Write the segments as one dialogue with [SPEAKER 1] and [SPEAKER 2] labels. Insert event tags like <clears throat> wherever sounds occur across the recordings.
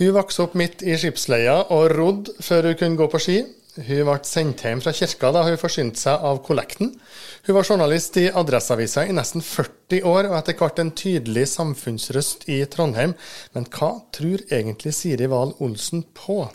[SPEAKER 1] Hun vokste opp midt i skipsleia og rodde før hun kunne gå på ski. Hun ble sendt hjem fra kirka da hun forsynte seg av kollekten. Hun var journalist i Adresseavisa i nesten 40 år, og etter hvert en tydelig samfunnsrøst i Trondheim. Men hva tror egentlig Siri Wahl Olsen på?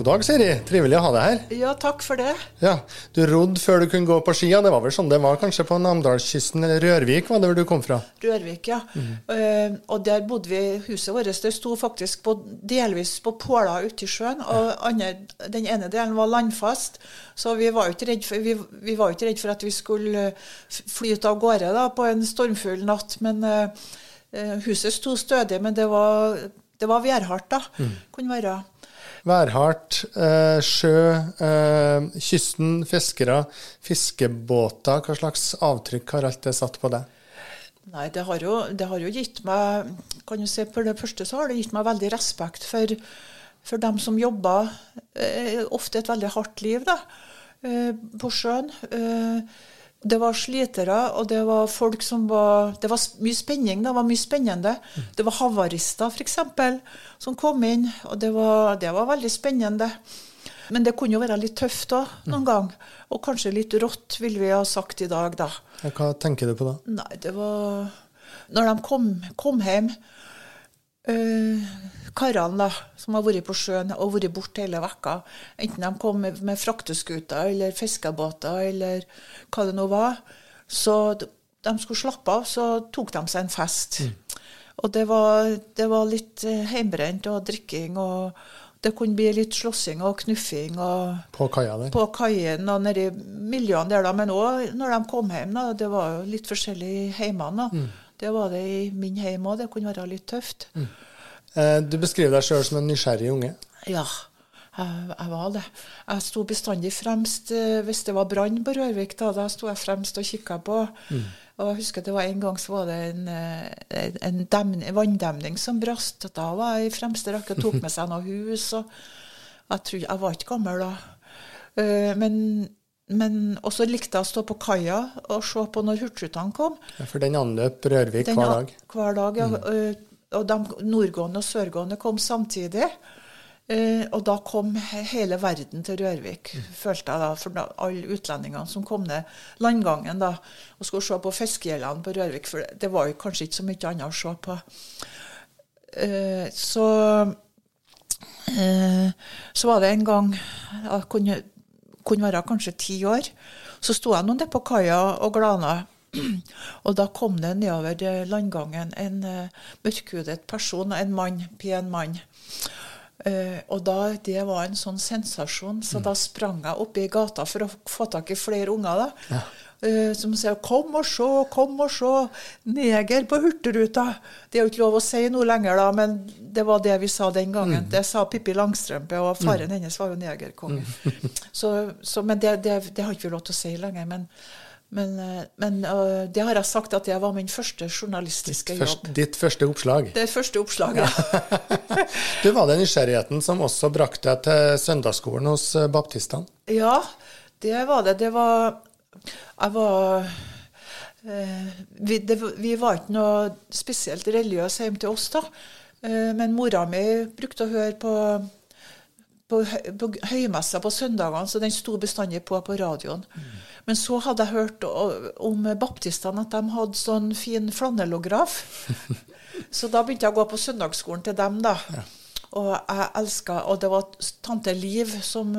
[SPEAKER 1] God dag, Siri. Trivelig å ha deg her.
[SPEAKER 2] Ja, takk for det.
[SPEAKER 1] Ja, Du rodde før du kunne gå på skia. Det var vel sånn det var kanskje på Namdalskysten, eller Rørvik var det vel du kom fra?
[SPEAKER 2] Rørvik, ja. Mm. Uh, og der bodde vi, huset vårt det sto faktisk på, delvis på påler ute i sjøen. Og andre, den ene delen var landfast, så vi var jo ikke redd for, vi, vi redd for at vi skulle flyte av gårde da, på en stormfull natt. Men uh, huset sto stødig, men det var, det var værhardt, da. Mm. Kunne være.
[SPEAKER 1] Værhardt, eh, sjø, eh, kysten, fiskere, fiskebåter. Hva slags avtrykk har alt det satt på deg?
[SPEAKER 2] Nei, det har, jo, det har jo gitt meg kan du si, For det første så har det gitt meg veldig respekt for, for dem som jobber eh, ofte et veldig hardt liv da, eh, på sjøen. Eh, det var slitere, og det var folk som var Det var mye spenning. Det var mye spennende. Det var havarister, f.eks., som kom inn, og det var, det var, veldig spennende. Men det kunne jo være litt tøft òg, noen mm. gang. Og kanskje litt rått, vil vi ha sagt i dag, da.
[SPEAKER 1] Hva tenker du på da?
[SPEAKER 2] Nei, det var Når de kom, kom hjem øh, karene da, som har vært på sjøen og vært borte hele vekka, enten de kom med, med frakteskuter eller fiskebåter eller hva det nå var, så de skulle slappe av, så tok de seg en fest. Mm. Og det var, det var litt eh, heimbrent og drikking, og det kunne bli litt slåssing og knuffing. Og
[SPEAKER 1] på kaia der?
[SPEAKER 2] På kaien og nedi miljøene der, da. Men òg når de kom hjem. da, Det var jo litt forskjellig i heimene. Mm. Det var det i min heim òg. Det kunne være litt tøft. Mm.
[SPEAKER 1] Eh, du beskriver deg sjøl som en nysgjerrig unge.
[SPEAKER 2] Ja, jeg, jeg, var det. Jeg sto bestandig fremst eh, hvis det var brann på Rørvik. Da, da sto jeg fremst og kikka på. Mm. Og jeg husker det var En gang så var det en, eh, en, demning, vanndemning som brast. Da var jeg i fremste rekke og tok med seg noe hus. og Jeg, tror, jeg var ikke gammel da. Men, men også likte jeg å stå på kaia og se på når Hurtigruten kom.
[SPEAKER 1] Ja, for den anløp Rørvik den, hver dag?
[SPEAKER 2] Hver dag, ja. Mm og de nordgående og sørgående kom samtidig. Eh, og da kom hele verden til Rørvik, mm. følte jeg da, for da, alle utlendingene som kom ned landgangen da, og skulle se på fiskegjellene på Rørvik. For det var jo kanskje ikke så mye annet å se på. Eh, så, eh, så var det en gang Jeg kunne, kunne være kanskje ti år. Så sto jeg nå nede på kaia og glana <clears throat> Og da kom det nedover landgangen en uh, mørkhudet person, en mann, pen mann. Uh, og da, Det var en sånn sensasjon, så mm. da sprang jeg opp i gata for å få tak i flere unger. da. Ja. Uh, som sier 'kom og se, kom og se', neger på Hurtigruta. Det er jo ikke lov å si noe lenger, da, men det var det vi sa den gangen. Mm. Det sa Pippi Langstrømpe, og faren mm. hennes var jo negerkonge. Mm. <laughs> så, så, men det, det, det, har ikke vi lov til å si lenger. men men, eh, men uh, det har jeg sagt at det var min første journalistiske
[SPEAKER 1] ditt jobb. ditt første oppslag?
[SPEAKER 2] Det første oppslaget, ja. <laughs>
[SPEAKER 1] du Var den nysgjerrigheten som også brakte deg til søndagsskolen hos eh, baptistene?
[SPEAKER 2] Ja, det var det. Det var Jeg var uh, vi, det, vi, var ikke noe spesielt religiøse hjemme til oss da. Uh, men mora mi brukte å høre på på, på høymessa på søndagene, så den sto bestandig på på radioen. Mm. Men så hadde jeg hørt om baptistene at de hadde sånn fin flanellograf. <laughs> så da begynte jeg å gå på søndagsskolen til dem, da. Ja. Og jeg elska Og det var tante Liv som,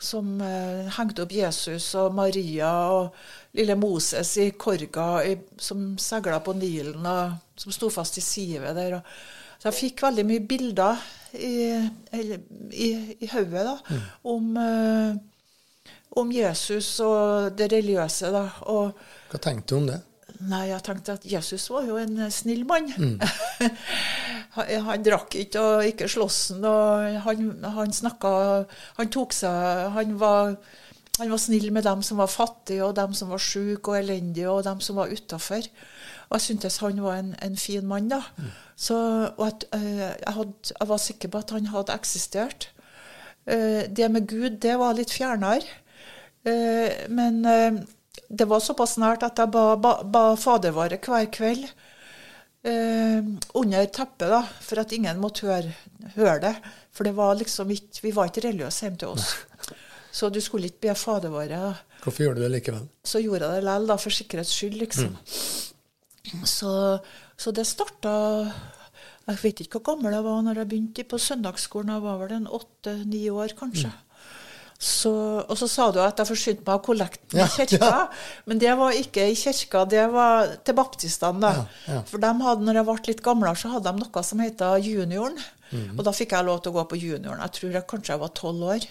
[SPEAKER 2] som eh, hengte opp Jesus og Maria og lille Moses i korga i, som seila på Nilen, og som sto fast i sivet der. Og, så jeg fikk veldig mye bilder i, i, i hodet mm. om eh, om Jesus og det religiøse. da. Og,
[SPEAKER 1] Hva tenkte du om det?
[SPEAKER 2] Nei, jeg tenkte at Jesus var jo en snill mann. Mm. <laughs> han, han, drakk ikke og ikke sloss og han, han snakka Han tok seg han var, han var, snill med dem som var fattige, og dem som var syke og elendige, og dem som var utafor. Og jeg syntes han var en, en fin mann, da. Så, og at, eh, jeg, hadde, jeg var sikker på at han hadde eksistert. Eh, det med Gud, det var litt fjernere. Eh, men det var såpass nært at jeg ba, ba, ba fadervare hver kveld. Eh, under teppet, da, for at ingen måtte høre, høre det. For det var liksom ikke, vi var ikke religiøse hjemme til oss. Så du skulle ikke be fadervare. da.
[SPEAKER 1] Hvorfor gjorde du det likevel?
[SPEAKER 2] Så gjorde jeg det likevel, da, for sikkerhets skyld, liksom. Så, så det starta Jeg vet ikke hvor gammel jeg var når jeg begynte på søndagsskolen. Jeg var vel en åtte-ni år, kanskje. Så, og så sa du at jeg forsynte meg av kollekten
[SPEAKER 1] Ja,
[SPEAKER 2] i kirka. Men det var ikke i kirka, det var til baptistene. da.
[SPEAKER 1] Ja, ja.
[SPEAKER 2] For de hadde, når jeg ble litt gamlere, så hadde de noe som het Junioren.
[SPEAKER 1] Mhm.
[SPEAKER 2] Og da fikk jeg lov til å gå på junioren. Jeg tror jeg kanskje jeg var tolv år.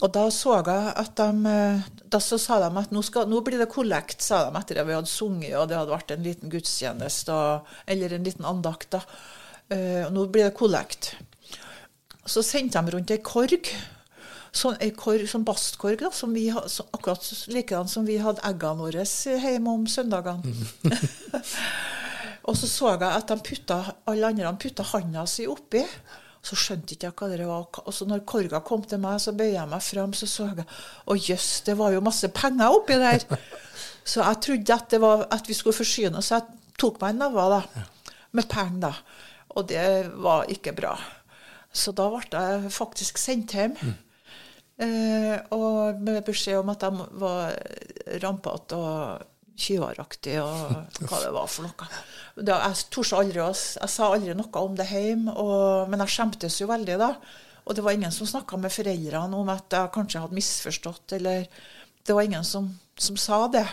[SPEAKER 2] Og da så jeg at de eh, Da så sa de at nå, skal, nå blir det kollekt, sa de etter at vi hadde sunget, og det hadde vært en liten gudstjeneste, og, eller en liten andakt. da. Uh, nå blir det kollekt. Så sendte de rundt ei korg. Sånn, korg, sånn bastkorg, da, som vi, så, akkurat likedan som vi hadde eggene våre hjemme om søndagene. <laughs> og så så jeg at putta, alle andre putta handa si oppi. Så skjønte ikke jeg hva det var. Og så når korga kom til meg, så bøyer jeg meg fram, så så jeg Å jøss, det var jo masse penger oppi der. <laughs> Så jeg trodde at, det var, at vi skulle forsyne oss. Så jeg tok meg en neve da, med penger, da. Og det var ikke bra. Så da ble jeg faktisk sendt hjem. Eh, og med beskjed om at de var rampete og tyveraktige og hva det var for noe. Da, jeg torde aldri å Jeg sa aldri noe om det hjemme, og, men jeg skjemtes jo veldig da. Og det var ingen som snakka med foreldrene om at jeg kanskje hadde misforstått, eller Det var ingen som, som sa det.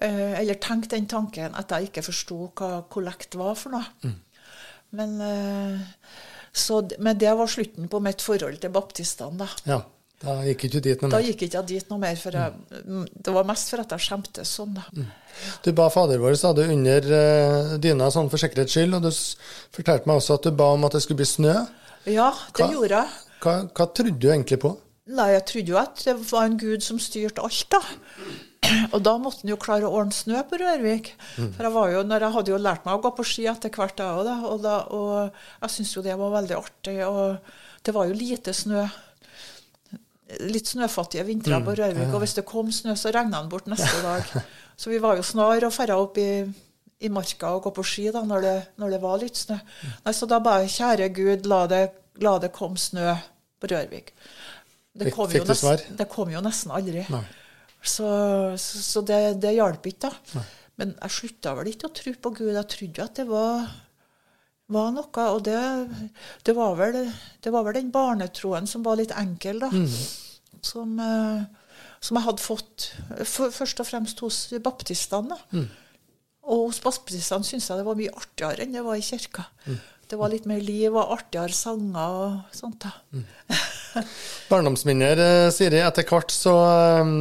[SPEAKER 2] Eh, eller tenkte den tanken at jeg ikke forsto hva kollekt var for noe. Men, eh, så, men det var slutten på mitt forhold til baptistene. da.
[SPEAKER 1] Ja, da gikk ikke du dit noe mer?
[SPEAKER 2] Da gikk ikke jeg dit noe mer, for jeg, mm, det var mest for at jeg skjemtes sånn. da.
[SPEAKER 1] Du ba Fader vår, sa du, under uh, dyna sånn for sikkerhets skyld, og du fortalte meg også at du ba om at det skulle bli snø.
[SPEAKER 2] Ja, det
[SPEAKER 1] Hva?
[SPEAKER 2] gjorde jeg.
[SPEAKER 1] Hva, hva trodde du egentlig på?
[SPEAKER 2] Nei, jeg trodde jo at det var en gud som styrte alt, da. Og da måtte han jo klare å ordne snø på Rørvik. For jeg var jo, når jeg hadde jo lært meg å gå på ski etter hvert, jeg òg. Og, da, og jeg syntes jo det var veldig artig. Og det var jo lite snø. Litt snøfattige vintre på Rørvik. Og hvis det kom snø, så regna den bort neste dag. <laughs> Så vi var jo snar og dra opp i, i marka og gå på ski da, når det, når det var litt snø. Nei, Så da ba jeg kjære Gud, la det, la det komme snø på Rørvik. Det kom,
[SPEAKER 1] fikk
[SPEAKER 2] jo nesten, det kom jo nesten aldri.
[SPEAKER 1] Nei.
[SPEAKER 2] Så, så, det, det hjalp ikke, da. Men jeg slutta vel ikke å tro på Gud. Jeg trodde jo at det var, var noe. Og det, det, var vel, det var vel den barnetroen som var litt enkel, da. Som, eh, som jeg hadde fått for, først og fremst hos baptistene. Mm. Og hos baptistene syntes jeg det var mye artigere enn det var i kirka. Det var litt mer liv og artigere sanger og sånt. da. <laughs> <laughs>
[SPEAKER 1] Barndomsminner, eh, Siri. Etter hvert så, eh,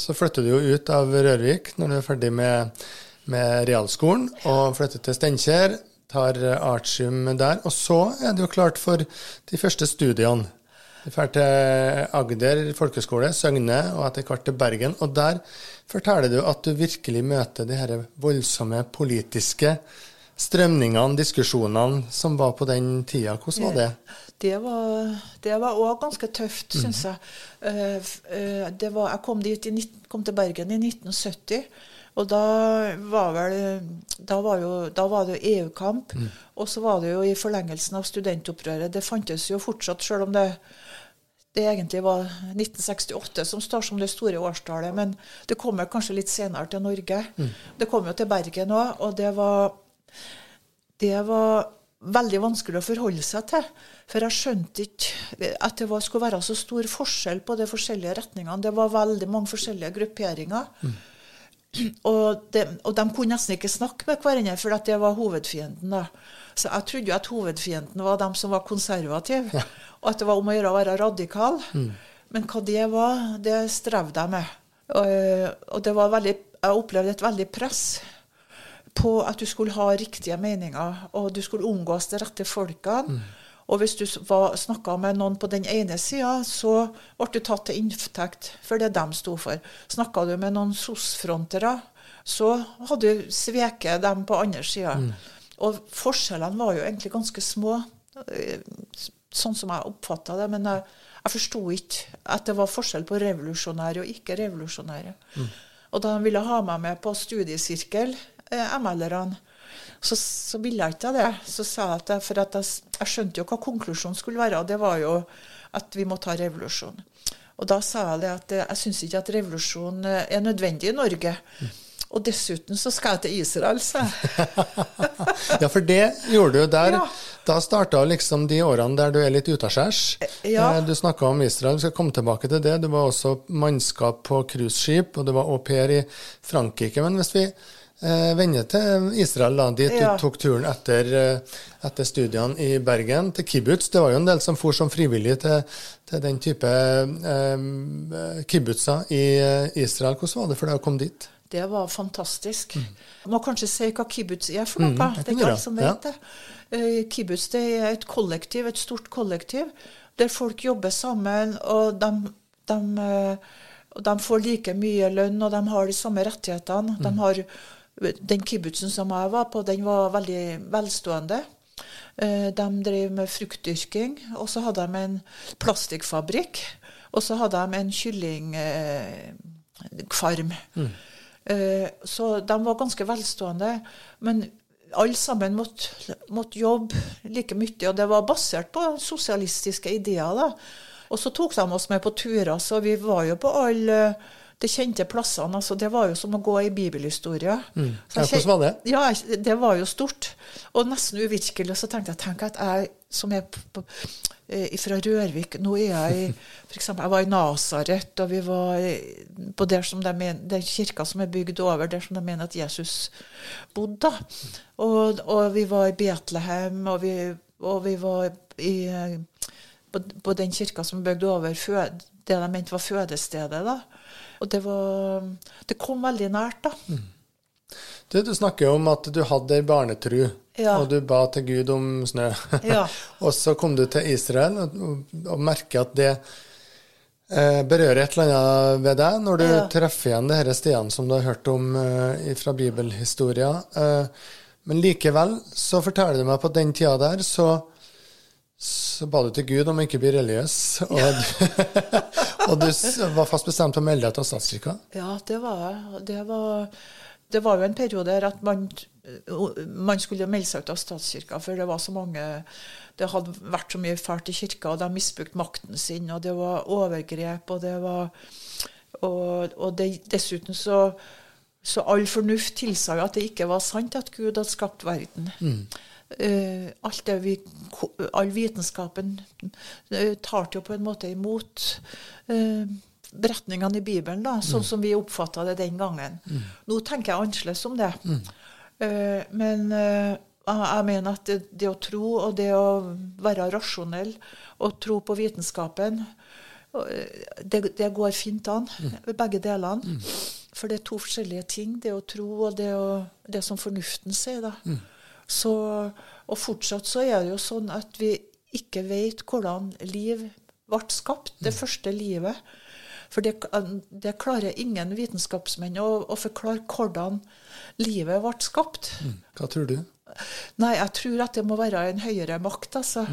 [SPEAKER 1] så flytter du jo ut av Rørvik når du er ferdig med, med realskolen, og flytter til Steinkjer. Tar eh, artium der. Og så er det jo klart for de første studiene. Du drar til Agder folkeskole, Søgne, og etter hvert til Bergen. Og der forteller du at du virkelig møter de her voldsomme politiske strømningene, diskusjonene, som var på den tida. Hvordan var det?
[SPEAKER 2] Det var, òg ganske tøft,
[SPEAKER 1] Mhm.
[SPEAKER 2] syns jeg. Eh, eh, det var, jeg kom, dit i, kom til Bergen i 1970. Og da var, vel, da var, jo, da var det jo EU-kamp.
[SPEAKER 1] Mm.
[SPEAKER 2] Og så var det jo i forlengelsen av studentopprøret. Det fantes jo fortsatt, sjøl om det, det egentlig var 1968 som står som det store årstallet. Men det kommer kanskje litt senere til Norge.
[SPEAKER 1] Mm.
[SPEAKER 2] Det kom jo til Bergen òg, og det var det var veldig vanskelig å forholde seg til. For jeg skjønte ikke at det var, skulle være så stor forskjell på de forskjellige retningene. Det var veldig mange forskjellige grupperinger. Og, de, og de kunne nesten ikke snakke med hverandre, for at det var hovedfienden. da. Så jeg trodde jo at hovedfienden var dem som var konservative, og at det var om å gjøre å være radikal. Men hva det var, det strevde jeg med. Og, og det var veldig, jeg opplevde et veldig press på at du skulle ha riktige meninger, og du skulle omgås de rette folkene. Og hvis du snakka med noen på den ene sida, så ble du tatt til inntekt for det de sto for. Snakka du med noen SOS-frontere, så hadde du sveket dem på andre sida. Og forskjellene var jo egentlig ganske små, eh, sånn som jeg oppfatta det. Men jeg, jeg forsto ikke at det var forskjell på revolusjonære og ikke revolusjonære. Og da de ville ha meg med på studiesirkel, ML-erne, så, så ville jeg ikke det. Så sa jeg at jeg, for at jeg, jeg skjønte jo hva konklusjonen skulle være, og det var jo at vi må ta revolusjon. Og da sa jeg det at eh, jeg syns ikke at revolusjon eh, er nødvendig i Norge. Og dessuten så skal jeg til Israel, sa jeg. <laughs>
[SPEAKER 1] Ja, for det gjorde du der.
[SPEAKER 2] Ja.
[SPEAKER 1] Da starta liksom de årene der du er litt utaskjærs.
[SPEAKER 2] Ja.
[SPEAKER 1] Eh, Du snakka om Israel, vi skal komme tilbake til det. Du var også mannskap på cruiseskip, og du var au pair i Frankrike. Men hvis vi eh, vende til Israel, da, dit
[SPEAKER 2] Ja.
[SPEAKER 1] du tok turen etter, eh, etter studiene i Bergen, til kibbutz. Det var jo en del som for som frivillig til, til den type eh, kibbutzer i eh, Israel. Hvordan var det for deg å komme dit?
[SPEAKER 2] Det var fantastisk. Jeg må kanskje si hva kibbutz er for noe.
[SPEAKER 1] Mm, det
[SPEAKER 2] det er ikke alle som vet det. Eh, Kibbutz det er et kollektiv, et stort kollektiv, der folk jobber sammen, og de, de, eh, og de får like mye lønn, og de har de samme rettighetene.
[SPEAKER 1] Mm.
[SPEAKER 2] De har, den kibbutzen som jeg var på, den var veldig velstående. Eh, De drev med fruktdyrking, og så hadde de en plastikkfabrikk. Og så hadde de en kyllingfarm. Mm. Så de var ganske velstående. Men alle sammen måtte, måtte jobbe like mye, og det var basert på sosialistiske ideer. da. Og så tok de oss med på turer, så vi var jo på alle de kjente plassene. altså Det var jo som å gå i bibelhistorie.
[SPEAKER 1] Mm. Hvordan var det?
[SPEAKER 2] Ja, det var jo stort. Og nesten uvirkelig. Så tenkte jeg tenk at jeg som er eh, fra Rørvik Nå er jeg i eksempel, Jeg var i Nasaret, og vi var på der som de den kirka som er bygd over der som de mener at Jesus bodde. Og, og vi var i Betlehem, og vi, og vi var i eh, på, på den kirka som bygde over fød, det de mente var fødestedet. da. Og det var Det kom veldig nært, da.
[SPEAKER 1] Du, du snakker om at du hadde ei barnetru,
[SPEAKER 2] Ja.
[SPEAKER 1] og du ba til Gud om snø.
[SPEAKER 2] Ja. <laughs>
[SPEAKER 1] og så kom du til Israel og, og, og merker at det eh, berører et eller annet ved deg når du
[SPEAKER 2] Ja.
[SPEAKER 1] treffer igjen de disse stedene som du har hørt om eh, fra bibelhistoria. Eh, men likevel så forteller du meg på den tida der så så ba du til Gud om å ikke bli religiøs, og du, <laughs> og du var fast bestemt på å melde deg til statskirka.
[SPEAKER 2] Ja, det var. Det var, det var jo en periode der at man, man skulle melde seg ut av statskirka, for det var så mange Det hadde vært så mye fælt i kirka, og de misbrukte makten sin, og det var overgrep, og det var Og, og det, dessuten så så all fornuft tilsa jo at det ikke var sant at Gud hadde skapt verden. Eh, alt det vi, all vitenskapen uh, tar jo på en måte imot uh, retningene i Bibelen, da, sånn som vi oppfatta det den gangen. Nå tenker jeg annerledes om det. Eh, men jeg, mener at det, det å tro og det å være rasjonell og tro på vitenskapen det, det går fint an, begge delene. For det er to forskjellige ting, det å tro og det, å, det som fornuften sier. da. Så, og fortsatt så er det jo sånn at vi ikke vet hvordan liv ble skapt, det første livet. For det, det klarer ingen vitenskapsmenn å, å forklare hvordan livet ble skapt.
[SPEAKER 1] Hva tror du?
[SPEAKER 2] Nei, jeg tror at det må være en høyere makt, altså.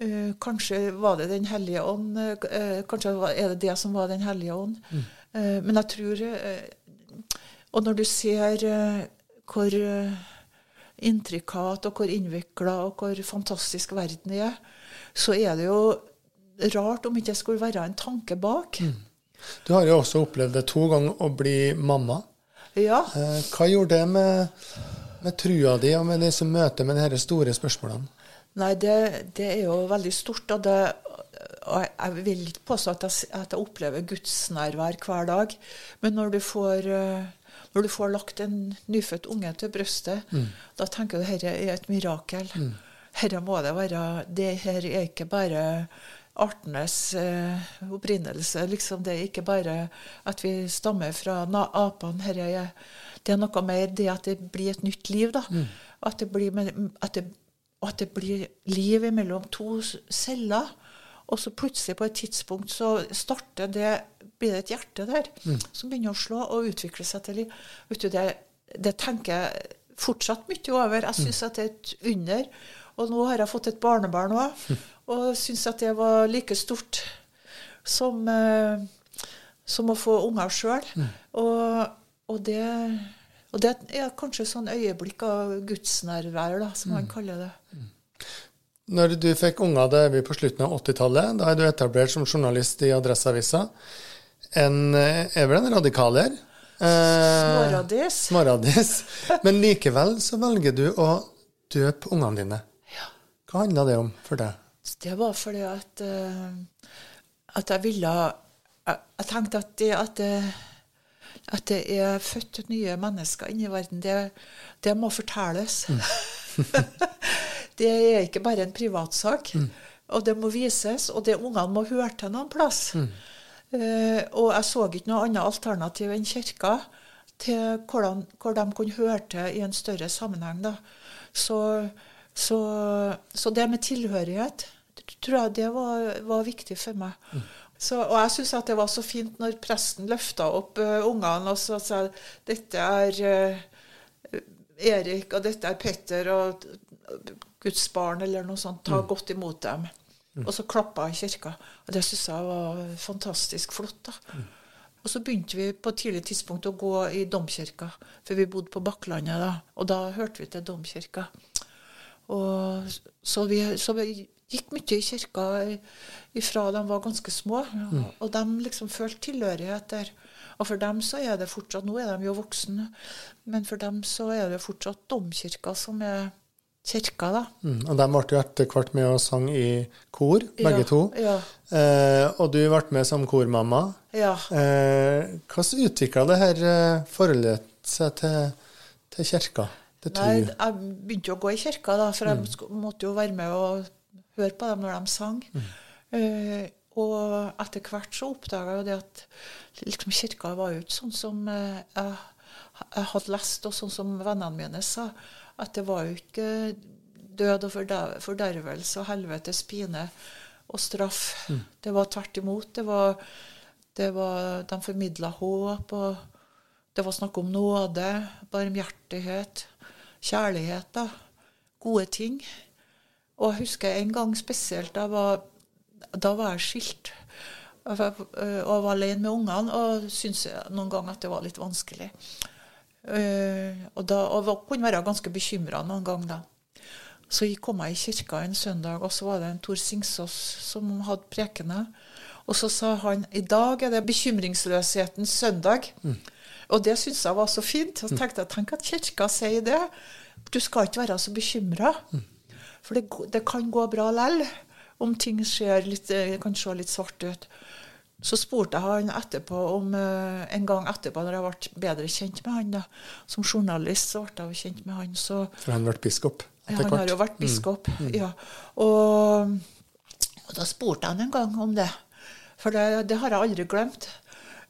[SPEAKER 2] Eh, kanskje var det Den hellige ånd. Uh, kanskje er det det som var Den hellige ånd. Eh, men jeg tror Og når du ser hvor intrikat og hvor innvikla og hvor fantastisk verden er, så er det jo rart om ikke det skulle være en tanke bak.
[SPEAKER 1] Du har jo også opplevd det to ganger å bli mamma.
[SPEAKER 2] Ja.
[SPEAKER 1] Eh, Hva gjorde det med, med trua di og med disse møtene med disse store spørsmålene?
[SPEAKER 2] Nei, det, det er jo veldig stort. Og, det, og jeg, vil ikke påstå at jeg, at jeg opplever gudsnærvær hver dag. Men når du får, eh, når du får lagt en nyfødt unge til brystet, da tenker du at dette er et mirakel. Herre må det være Det her er ikke bare artenes eh, opprinnelse. liksom Det er ikke bare at vi stammer fra na- apene. Herre det er noe mer det at det blir et nytt liv. da. At det blir, at det at det blir liv mellom to celler. Og så plutselig på et tidspunkt så starter det, blir det et hjerte der som begynner å slå og utvikle seg til liv. Det, det tenker jeg fortsatt mye over. Jeg syns at det er et under. Og nå har jeg fått et barnebarn òg, og syns at det var like stort som, eh, som å få unger sjøl. Og, og, det, og det er kanskje sånn øyeblikk av gudsnærvær, da, som man kaller det.
[SPEAKER 1] Når du fikk unger, det er vi på slutten av 80-tallet. Da er du etablert som journalist i Adresseavisa. En, er vel en radikaler?
[SPEAKER 2] Småradis.
[SPEAKER 1] Småradis. Men likevel så velger du å døpe ungene dine.
[SPEAKER 2] Ja.
[SPEAKER 1] Hva handla det om for deg?
[SPEAKER 2] Det var fordi at, eh, at jeg ville Jeg, tenkte at det, at det at det er født nye mennesker inni verden, det, det må fortelles. <laughs> det er ikke bare en privatsak. Og det må vises, og det ungene må høre til noen plass. Eh, og jeg så ikke noe annet alternativ enn kirka til hvordan, hvor de kunne høre til i en større sammenheng. Da. Så, så, så det med tilhørighet tror jeg det var, var viktig for meg. Så, og jeg syns det var så fint når presten løfta opp uh, ungene og så sa dette er uh, Erik, og dette er Petter, og Guds barn, eller noe sånt. Ta godt imot dem. Og så klappa i kirka. Og det syns jeg var fantastisk flott. da. Og så begynte vi på et tidlig tidspunkt å gå i domkirka, for vi bodde på Bakklandet da. Og da hørte vi til domkirka. Og så vi, så vi gikk mye i kirka ifra de var ganske små. Og de liksom følte tilhørighet der. Og for dem så er det fortsatt Nå er de jo voksne, men for dem så er det fortsatt domkirka som er kirka, da.
[SPEAKER 1] Mm, og de ble jo etter hvert med og sang i kor, begge
[SPEAKER 2] Ja,
[SPEAKER 1] to.
[SPEAKER 2] ja.
[SPEAKER 1] Eh, og du ble med som kormamma.
[SPEAKER 2] Ja.
[SPEAKER 1] Eh, hvordan utvikla det her eh, forholdet seg til, til kirka? Til?
[SPEAKER 2] Nei, jeg begynte å gå i kirka, da, for jeg måtte jo være med og høre på dem når de sang. Eh, og etter hvert så oppdaga jeg jo det at liksom, kirka var jo ikke sånn som eh, jeg, jeg hadde lest, og sånn som vennene mine sa. At det var jo ikke død og fordervelse og helvetes pine og straff. Det var tvert imot. Det var, det var, de formidla håp, og det var snakk om nåde, barmhjertighet, kjærlighet. da, Gode ting. Og jeg husker en gang spesielt, da var, da var jeg skilt. Og var alene med ungene og syntes noen ganger at det var litt vanskelig. Eh, og, da, og kunne være ganske bekymra noen ganger da. Så jeg kom jeg i kirka en søndag, og så var det en Tor Singsås som hadde prekene. Og så sa han i dag er det bekymringsløshetens søndag. Og det syntes jeg var så fint. Og så tenkte jeg tenk at kirka sier det. Du skal ikke være så bekymra. For det, det kan gå bra lell om ting skjer litt, eh, kan se litt svart ut. Så spurte jeg han etterpå om eh, en gang etterpå, når jeg ble bedre kjent med han da, Som journalist så ble jeg jo kjent med han. så
[SPEAKER 1] For han ble biskop
[SPEAKER 2] ja, han har jo vært biskop. Ja. Og, og da spurte jeg han en gang om det. For det, det har jeg aldri glemt.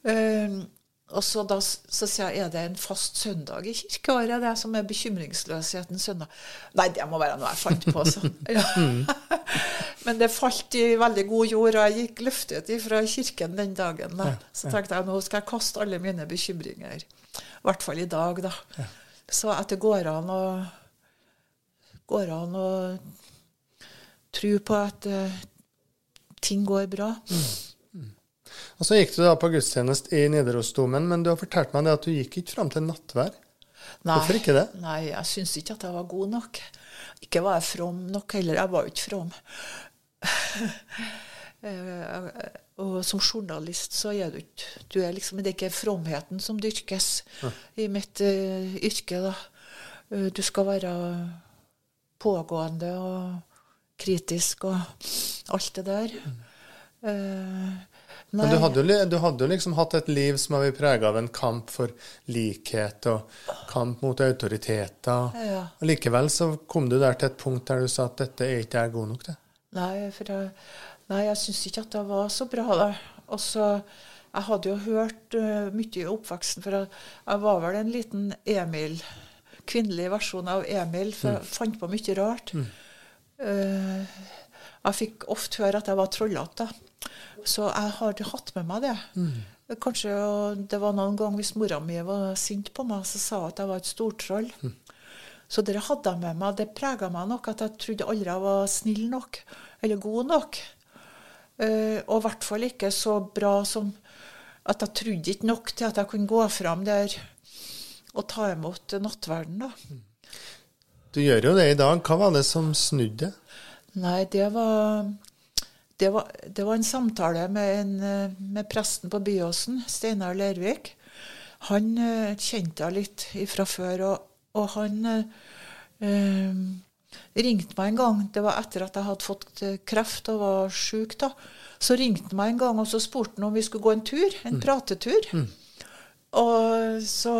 [SPEAKER 2] Um, og så, da, så sier jeg er det en fast søndag i kirkeåret, det som er bekymringsløshetens søndag. Nei, det må være noe jeg fant på. så. <laughs> Ja. <laughs> Men det falt i veldig god jord, og jeg gikk løftet fra kirken den dagen. Da. Så tenkte jeg nå skal jeg kaste alle mine bekymringer. I hvert fall i dag, da. Så at det går an å går an å tro på at uh, ting går bra.
[SPEAKER 1] Og så gikk du da på gudstjeneste i Nidarosdomen, men du har fortalt meg det at du gikk ikke fram til nattvær.
[SPEAKER 2] Nei,
[SPEAKER 1] Hvorfor ikke det?
[SPEAKER 2] Nei, jeg syns ikke at jeg var god nok. Ikke var jeg from nok heller. Jeg var jo ikke from. <laughs> Eh, og som journalist så er du ikke du er liksom, Det er ikke fromheten som dyrkes i mitt uh, yrke. da. Eh, du skal være pågående og kritisk og alt det der. Eh,
[SPEAKER 1] Men du hadde, jo, du hadde jo liksom hatt et liv som har vært prega av en kamp for likhet og kamp mot autoriteter.
[SPEAKER 2] Ja.
[SPEAKER 1] Og likevel så kom du der til et punkt der du sa at dette er ikke jeg god nok til.
[SPEAKER 2] Nei, for jeg, nei, jeg syns ikke at det var så bra. da. Og så, Jeg hadde jo hørt uh, mye i oppveksten, for jeg, jeg var vel en liten Emil, kvinnelig versjon av Emil, for jeg fant på mye rart. Eh, jeg fikk ofte høre at jeg var trollete. Så jeg har hatt med meg det. Kanskje det var noen gang hvis mora mi var sint på meg, så sa hun at jeg var et stortroll. Så det hadde jeg med meg. Det prega meg nok at jeg trodde aldri jeg var snill nok eller god nok. Uh, og i hvert fall ikke så bra som at jeg trodde ikke nok til at jeg kunne gå fram der og ta imot nattverden. da.
[SPEAKER 1] Du gjør jo det i dag. Hva var det som snudde?
[SPEAKER 2] Nei, det var det var, det var, en samtale med, en, eh, med presten på Byåsen, Steinar Lervik. Han uh, kjente jeg litt fra før, og, og han uh, ringte meg en gang. Det var etter at jeg hadde fått kreft og var sjuk. da. Så ringte han meg en gang og så spurte han om vi skulle gå en tur, en mm. pratetur. Mm. Og så,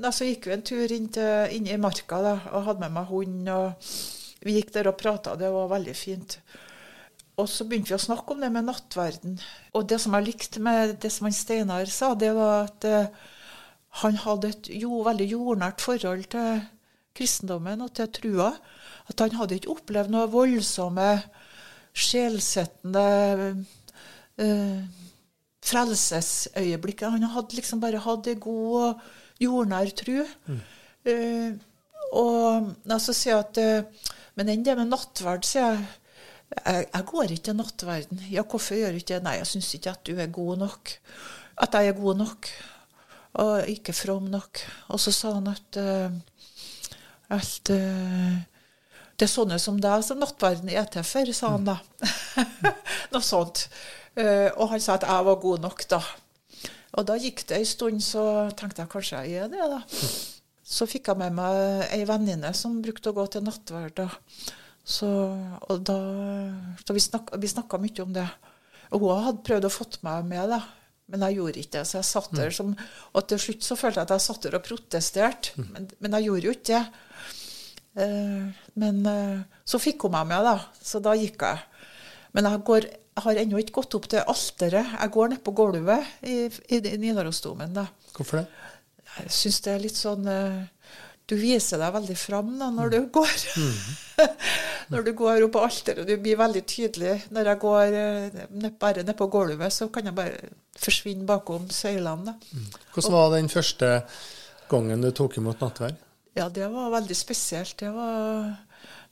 [SPEAKER 2] da, så, gikk vi en tur inn, til, inn i marka da, og hadde med meg hund. og Vi gikk der og prata. Det var veldig fint. Og så begynte vi å snakke om det med nattverden. Og det som jeg likte med det som han Steinar sa, det var at uh, han hadde et jo, veldig jordnært forhold til kristendommen og til trua. At han hadde ikke opplevd noe voldsomme, sjelsettende eh, frelsesøyeblikk. Han hadde liksom bare hatt ei god og jordnær tru. Mm. Eh, og så sier at Men enn det med nattverd, sier jeg jeg, jeg, går ikke til nattverden. Ja, hvorfor gjør du ikke det? Nei, jeg syns ikke at du er god nok. At jeg er god nok. Og ikke from nok. Og så sa han at, uh, at uh, det er sånne som deg som nattverden er til for, sa han da. <laughs> Noe sånt. Uh, og han sa at jeg var god nok, da. Og da gikk det ei stund, så tenkte jeg kanskje jeg er det, da. Så fikk jeg med meg ei venninne som brukte å gå til nattverd. Så, da, så vi, snakka mye om det. Og hun hadde prøvd å få meg med, da. men jeg gjorde ikke det. Så jeg satt der mm. som, Og til slutt så følte jeg at jeg satt der og protesterte, mm. men, men, jeg gjorde jo ikke det. Eh, men eh, så fikk hun meg med, da. Så da gikk jeg. Men jeg, går, jeg har ennå ikke gått opp til alteret. Jeg går ned på gulvet i, i, i Nidarosdomen.
[SPEAKER 1] Hvorfor det?
[SPEAKER 2] Jeg syns det er litt sånn eh, du viser deg veldig fram da, når du går. Mm. <laughs> når du går opp på alteret. Du blir veldig tydelig. Når jeg går eh, ned, bare ned på gulvet, så kan jeg bare forsvinne bakom søylene. Mm.
[SPEAKER 1] Hvordan var den første gangen du tok imot nattverd?
[SPEAKER 2] Ja, det var veldig spesielt. Det var,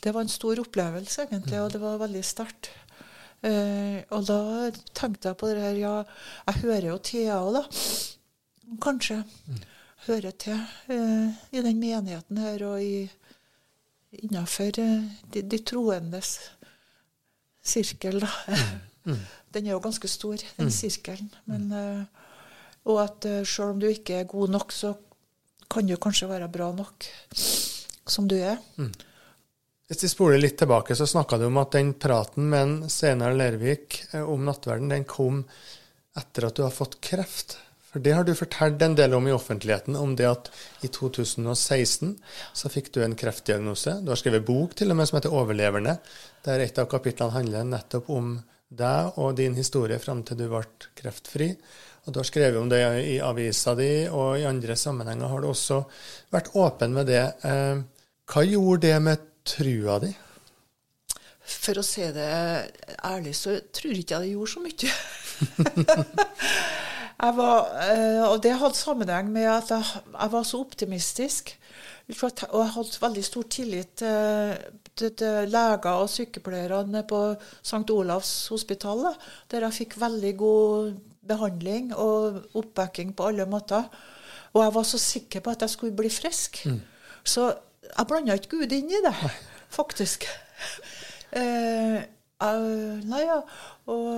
[SPEAKER 2] det var en stor opplevelse, egentlig, mm. og det var veldig sterkt. Eh, og da tenkte jeg på det her Ja, jeg hører jo Thea òg, da. Kanskje. Mm hører til eh, i den menigheten her og i, innenfor eh, de, de, troendes sirkel. da. Mm. Mm. <laughs> Den er jo ganske stor, den mm. sirkelen. Men, eh, og at eh, selv om du ikke er god nok, så kan du kanskje være bra nok som du er.
[SPEAKER 1] Mm. Hvis vi spoler litt tilbake, så snakka du om at den praten med en Steinar Lervik eh, om nattverden, den kom etter at du har fått kreft. For det har du fortalt en del om i offentligheten, om det at i 2016 så fikk du en kreftdiagnose. Du har skrevet bok til og med som heter 'Overleverne', der et av kapitlene handler nettopp om deg og din historie fram til du ble kreftfri. Og Du har skrevet om det i avisa di, og i andre sammenhenger har du også vært åpen med det. Eh, hva gjorde det med trua di?
[SPEAKER 2] For å si det ærlig, så tror jeg ikke jeg det gjorde så mye. <laughs> Jeg var, eh, og det hadde sammenheng med at jeg, jeg var så optimistisk. Og jeg hadde veldig stor tillit til, til leger og sykepleierne på St. Olavs hospital, der jeg fikk veldig god behandling og oppbacking på alle måter. Og jeg var så sikker på at jeg skulle bli frisk. Mm. Så jeg blanda ikke Gud inn i det, faktisk. <laughs> eh, jeg, nei, ja. Og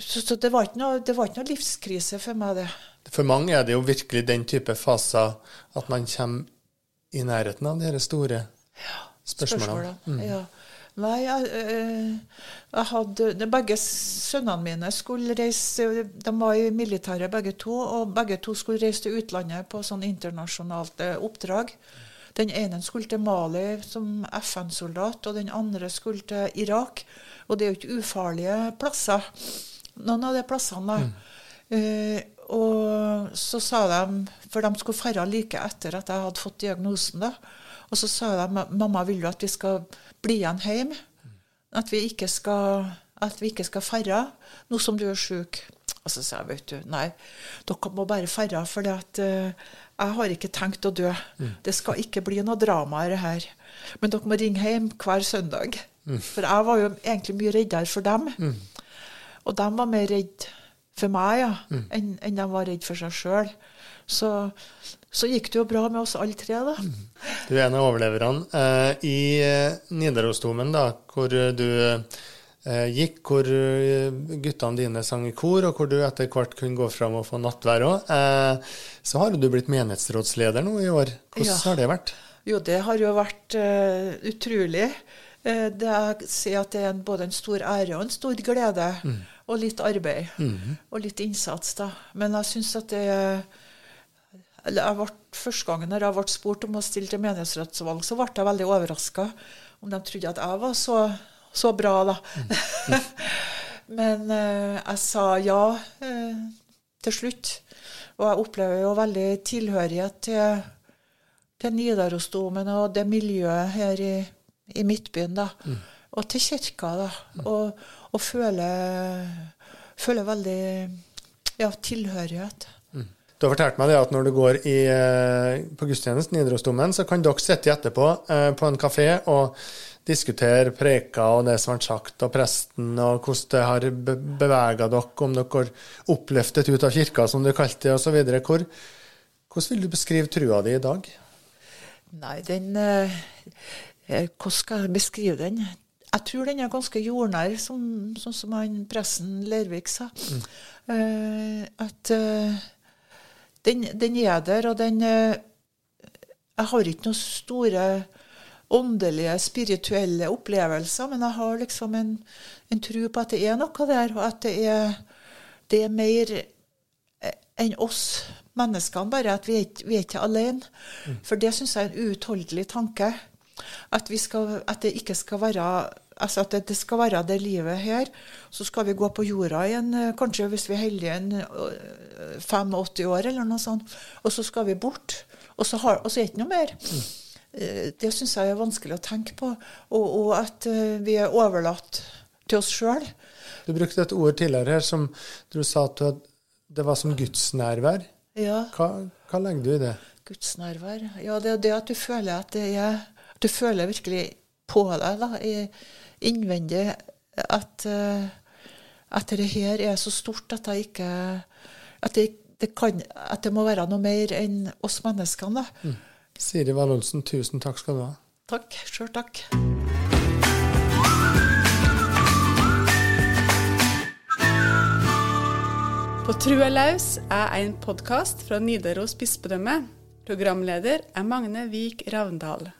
[SPEAKER 2] så, så det, var noe, det, var ikke noe, livskrise for meg, det.
[SPEAKER 1] For mange er det jo virkelig den type faser at man kommer i nærheten av de store ja, spørsmålene.
[SPEAKER 2] Mm. Ja. Nei, jeg, øh, jeg, hadde Begge sønnene mine skulle reise De var i militæret begge to, og begge to skulle reise til utlandet på sånn internasjonalt eh, oppdrag. Den ene skulle til Mali som FN-soldat, og den andre skulle til Irak. Og det er jo ikke ufarlige plasser noen av de plassene. Mm. Uh, og så sa de, for de skulle ferde like etter at jeg hadde fått diagnosen, da. Og så sa de mamma vil jo at vi skal bli igjen hjemme. At vi ikke skal at vi ikke skal ferde nå som du er sjuk. Og så sa jeg, vet du, nei, dere må bare ferde, for uh, jeg har ikke tenkt å dø. Mm. Det skal ikke bli noe drama i det her. Men dere må ringe hjem hver søndag. Mm. For jeg var jo egentlig mye reddere for dem. Mm. Og de var mer redd for meg ja, mm. enn, en de var redd for seg sjøl. Så, så, gikk det jo bra med oss alle tre, da. Mm.
[SPEAKER 1] Du er en av overleverne. Eh, I eh, Nidarosdomen, da, hvor du eh, gikk, hvor guttene dine sang i kor, og hvor du etter hvert kunne gå fram og få nattvær òg, eh, så har du blitt menighetsrådsleder nå i år. Hvordan ja. har det vært?
[SPEAKER 2] Jo, det har jo vært uh, utrolig. Uh, det si at det er en, både en stor ære og en stor glede. Mm. Og litt arbeid. Mm. Og litt innsats, da. Men jeg syns at det eller jeg ble, Første gangen jeg ble spurt om å stille til menighetsrådsvalg, så ble jeg veldig overraska om de trodde at jeg var så, så bra, da. Mm. <laughs> Men uh, jeg sa ja til slutt. Og jeg opplever jo veldig tilhørighet til til Nidarosdomen og det miljøet her i, i Midtbyen, da. Mm. Og til kirka, da. Og, og føler, føler veldig ja, tilhørighet.
[SPEAKER 1] Mm. Du har fortalt meg det at når du går i, eh, på gudstjenesten i Nidarosdomen, så kan dere sitte etterpå eh, på en kafé og diskutere preker og det som har sagt, og presten, og hvordan det har bevega dere, om dere har oppløftet ut av kirka, som du kalte det, osv. Hvordan vil du beskrive trua di i dag?
[SPEAKER 2] Nei, den eh, Hvordan skal jeg beskrive den? Jeg tror den er ganske jordnær, sånn som, som han pressen Lervik sa. Mm. Uh, at uh, den, den, er der, og den uh, Jeg har ikke noen store åndelige, spirituelle opplevelser, men jeg har liksom en, en tro på at det er noe der, og at det er, det er mer enn oss menneskene, bare at vi er vi er ikke alene. Mm. For det syns jeg er en uutholdelig tanke. At, skal, at, det ikke skal være altså at det skal være det livet her. Så skal vi gå på jorda igjen, eh, kanskje hvis vi er heldige, en 85 år eller noe sånt. Og så skal vi bort. Og så, har, og så er det ikke noe mer. Mm. Det syns jeg er vanskelig å tenke på. Og, og at vi er overlatt til oss sjøl.
[SPEAKER 1] Du brukte et ord tidligere her som du sa at det var som gudsnærvær. Ja. Hva, hva, legger du i det?
[SPEAKER 2] Gudsnærvær. Ja, det er det at du føler at det er Du føler virkelig på deg, da, innvendig, at, eh, at det her er så stort at jeg ikke At det, det, kan, at det må være noe mer enn oss menneskene. da. Mm.
[SPEAKER 1] Siri Wallolsen, tusen takk skal du ha.
[SPEAKER 2] Takk. Sjøl takk.
[SPEAKER 3] På Trua laus er en podkast fra Nidaros bispedømme. Programleder er Magne Vik Ravndal.